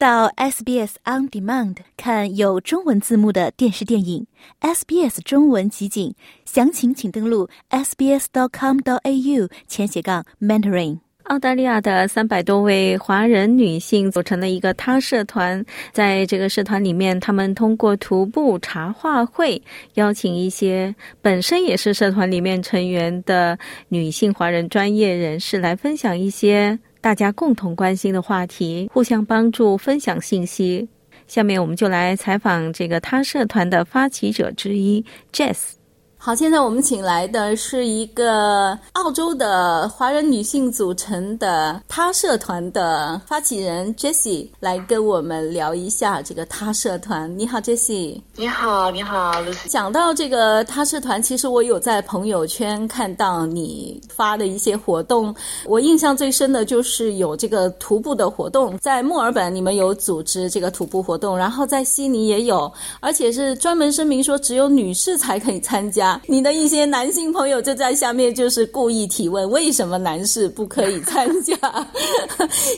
到 SBS On Demand 看有中文字幕的电视电影，SBS 中文集锦，详情请登录 sbs.com.au 前斜杠 mentoring。澳大利亚的三百多位华人女性组成了一个他社团，在这个社团里面，他们通过徒步茶话会，邀请一些本身也是社团里面成员的女性华人专业人士来分享一些大家共同关心的话题，互相帮助，分享信息。下面我们就来采访这个他社团的发起者之一 Jess。好，现在我们请来的是一个澳洲的华人女性组成的他社团的发起人 Jessie 来跟我们聊一下这个他社团。你好，Jessie。你好，你好，Lucy。讲到这个他社团，其实我有在朋友圈看到你发的一些活动。我印象最深的就是有这个徒步的活动，在墨尔本你们有组织这个徒步活动，然后在悉尼也有，而且是专门声明说只有女士才可以参加。你的一些男性朋友就在下面就是故意提问：为什么男士不可以参加？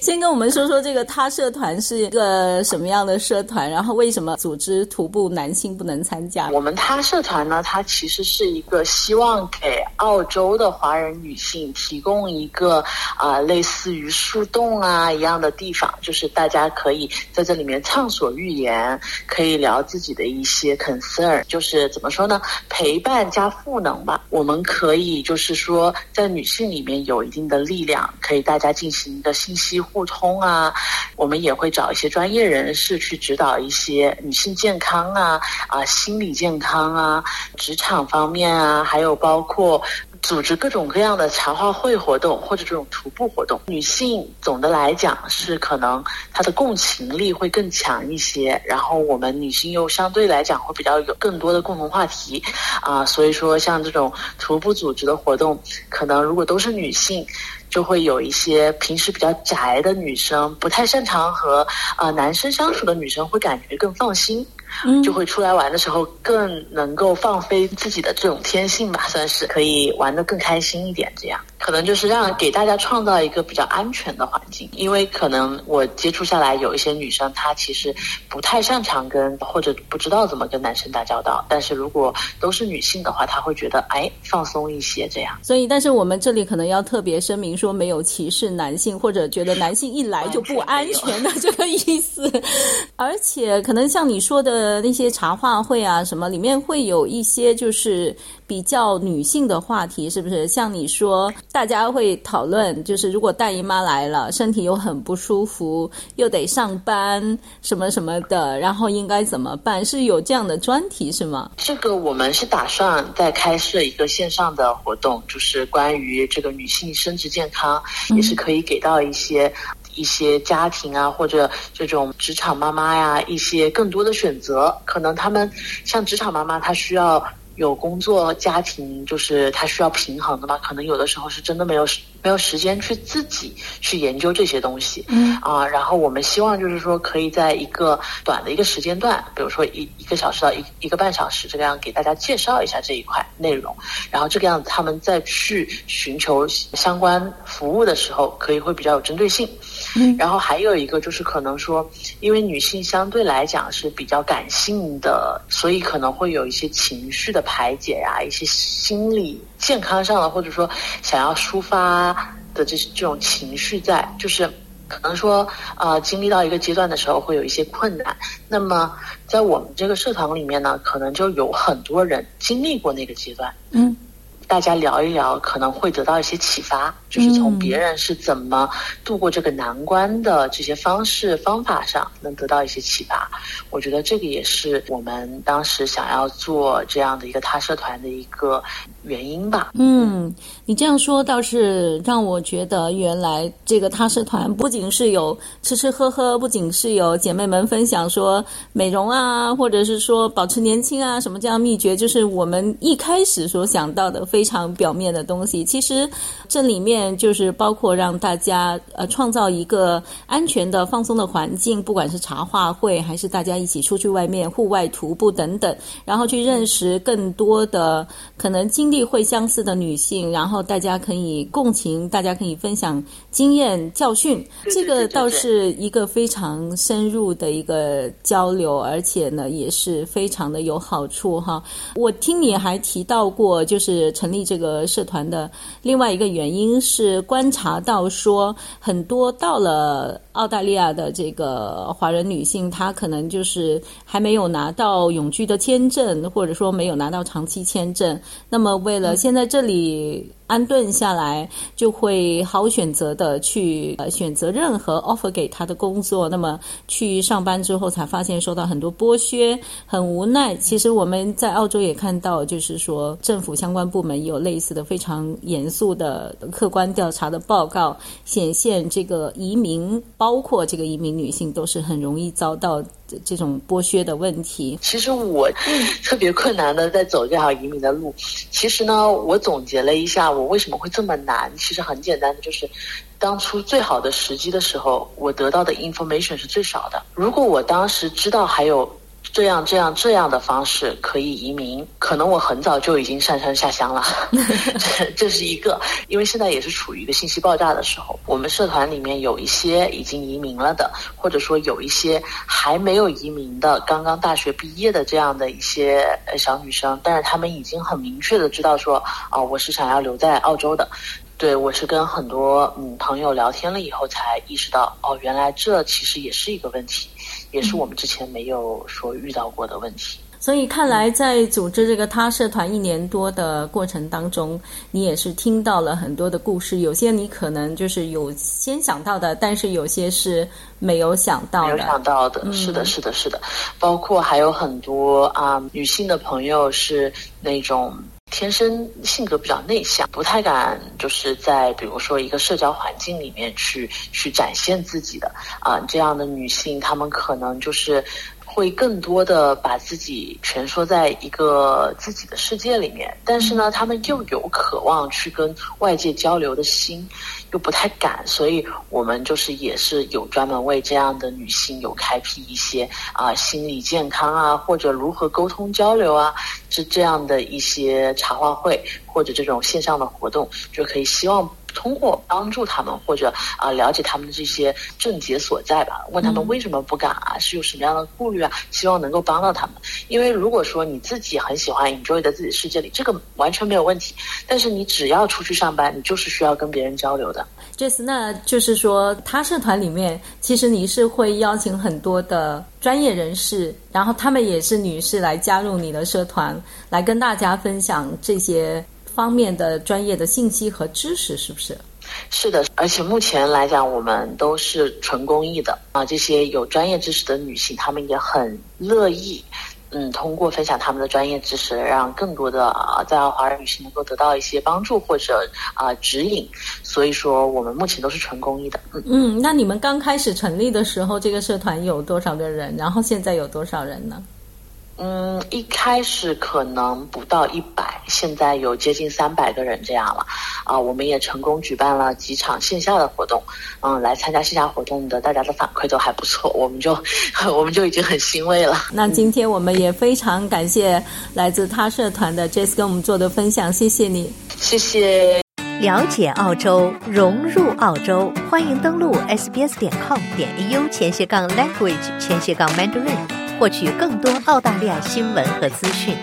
先跟我们说说这个他社团是一个什么样的社团，然后为什么组织徒步男性不能参加？我们他社团呢，它其实是一个希望给澳洲的华人女性提供一个啊类似于树洞啊一样的地方，就是大家可以在这里面畅所欲言，可以聊自己的一些 concern，就是怎么说呢，陪伴。加赋能吧，我们可以就是说，在女性里面有一定的力量，可以大家进行的信息互通啊。我们也会找一些专业人士去指导一些女性健康啊、啊心理健康啊、职场方面啊，还有包括。组织各种各样的茶话会活动或者这种徒步活动，女性总的来讲是可能她的共情力会更强一些，然后我们女性又相对来讲会比较有更多的共同话题，啊，所以说像这种徒步组织的活动，可能如果都是女性。就会有一些平时比较宅的女生，不太擅长和啊男生相处的女生，会感觉更放心，就会出来玩的时候更能够放飞自己的这种天性吧，算是可以玩得更开心一点。这样可能就是让给大家创造一个比较安全的环境，因为可能我接触下来有一些女生，她其实不太擅长跟或者不知道怎么跟男生打交道，但是如果都是女性的话，她会觉得哎放松一些这样。所以，但是我们这里可能要特别声明。说没有歧视男性，或者觉得男性一来就不安全的这个意思，而且可能像你说的那些茶话会啊什么，里面会有一些就是比较女性的话题，是不是？像你说，大家会讨论，就是如果大姨妈来了，身体又很不舒服，又得上班什么什么的，然后应该怎么办？是有这样的专题是吗？这个我们是打算再开设一个线上的活动，就是关于这个女性生殖健。康也是可以给到一些一些家庭啊，或者这种职场妈妈呀，一些更多的选择。可能他们像职场妈妈，她需要。有工作家庭，就是他需要平衡的嘛？可能有的时候是真的没有没有时间去自己去研究这些东西，嗯啊，然后我们希望就是说，可以在一个短的一个时间段，比如说一一个小时到一一个半小时，这个样给大家介绍一下这一块内容，然后这个样子他们再去寻求相关服务的时候，可以会比较有针对性。嗯，然后还有一个就是可能说，因为女性相对来讲是比较感性的，所以可能会有一些情绪的。排解呀，一些心理健康上的，或者说想要抒发的这这种情绪，在就是可能说呃经历到一个阶段的时候会有一些困难。那么在我们这个社团里面呢，可能就有很多人经历过那个阶段。嗯。大家聊一聊，可能会得到一些启发，就是从别人是怎么度过这个难关的这些方式方法上，能得到一些启发。我觉得这个也是我们当时想要做这样的一个他社团的一个原因吧。嗯，你这样说倒是让我觉得，原来这个他社团不仅是有吃吃喝喝，不仅是有姐妹们分享说美容啊，或者是说保持年轻啊什么这样秘诀，就是我们一开始所想到的非。非常表面的东西。其实这里面就是包括让大家呃创造一个安全的、放松的环境，不管是茶话会还是大家一起出去外面户外徒步等等，然后去认识更多的可能经历会相似的女性，然后大家可以共情，大家可以分享经验教训。这个倒是一个非常深入的一个交流，而且呢也是非常的有好处哈。我听你还提到过，就是立这个社团的另外一个原因是观察到说，很多到了澳大利亚的这个华人女性，她可能就是还没有拿到永居的签证，或者说没有拿到长期签证。那么为了现在这里。安顿下来，就会好选择的去呃选择任何 offer 给他的工作。那么去上班之后，才发现受到很多剥削，很无奈。其实我们在澳洲也看到，就是说政府相关部门有类似的非常严肃的客观调查的报告，显现这个移民，包括这个移民女性，都是很容易遭到。这种剥削的问题，其实我特别困难的在走这条移民的路。其实呢，我总结了一下，我为什么会这么难？其实很简单的，就是当初最好的时机的时候，我得到的 information 是最少的。如果我当时知道还有。这样这样这样的方式可以移民，可能我很早就已经上山下乡了。这这是一个，因为现在也是处于一个信息爆炸的时候。我们社团里面有一些已经移民了的，或者说有一些还没有移民的，刚刚大学毕业的这样的一些小女生，但是她们已经很明确的知道说，啊，我是想要留在澳洲的。对我是跟很多嗯朋友聊天了以后才意识到，哦，原来这其实也是一个问题。也是我们之前没有说遇到过的问题，所以看来在组织这个他社团一年多的过程当中，你也是听到了很多的故事，有些你可能就是有先想到的，但是有些是没有想到的。没有想到的，是的，是的，是的，包括还有很多啊，女性的朋友是那种。天生性格比较内向，不太敢就是在比如说一个社交环境里面去去展现自己的啊，这样的女性，她们可能就是会更多的把自己蜷缩在一个自己的世界里面，但是呢，他们又有渴望去跟外界交流的心。又不太敢，所以我们就是也是有专门为这样的女性有开辟一些啊心理健康啊或者如何沟通交流啊是这样的一些茶话会或者这种线上的活动，就可以希望。通过帮助他们，或者啊了解他们的这些症结所在吧，问他们为什么不敢啊，是有什么样的顾虑啊？希望能够帮到他们。因为如果说你自己很喜欢 enjoy 在自己世界里，这个完全没有问题。但是你只要出去上班，你就是需要跟别人交流的。Jess，那就是说，他社团里面其实你是会邀请很多的专业人士，然后他们也是女士来加入你的社团，来跟大家分享这些。方面的专业的信息和知识是不是？是的，而且目前来讲，我们都是纯公益的啊。这些有专业知识的女性，她们也很乐意，嗯，通过分享她们的专业知识，让更多的啊在华人女性能够得到一些帮助或者啊指引。所以说，我们目前都是纯公益的。嗯嗯，那你们刚开始成立的时候，这个社团有多少个人？然后现在有多少人呢？嗯，一开始可能不到一百，现在有接近三百个人这样了，啊，我们也成功举办了几场线下的活动，嗯，来参加线下活动的大家的反馈都还不错，我们就 我们就已经很欣慰了。那今天我们也非常感谢来自他社团的 Jess 跟我们做的分享，谢谢你，谢谢。了解澳洲，融入澳洲，欢迎登录 sbs 点 com 点 au 前斜杠 language 前斜杠 mandarin。获取更多澳大利亚新闻和资讯。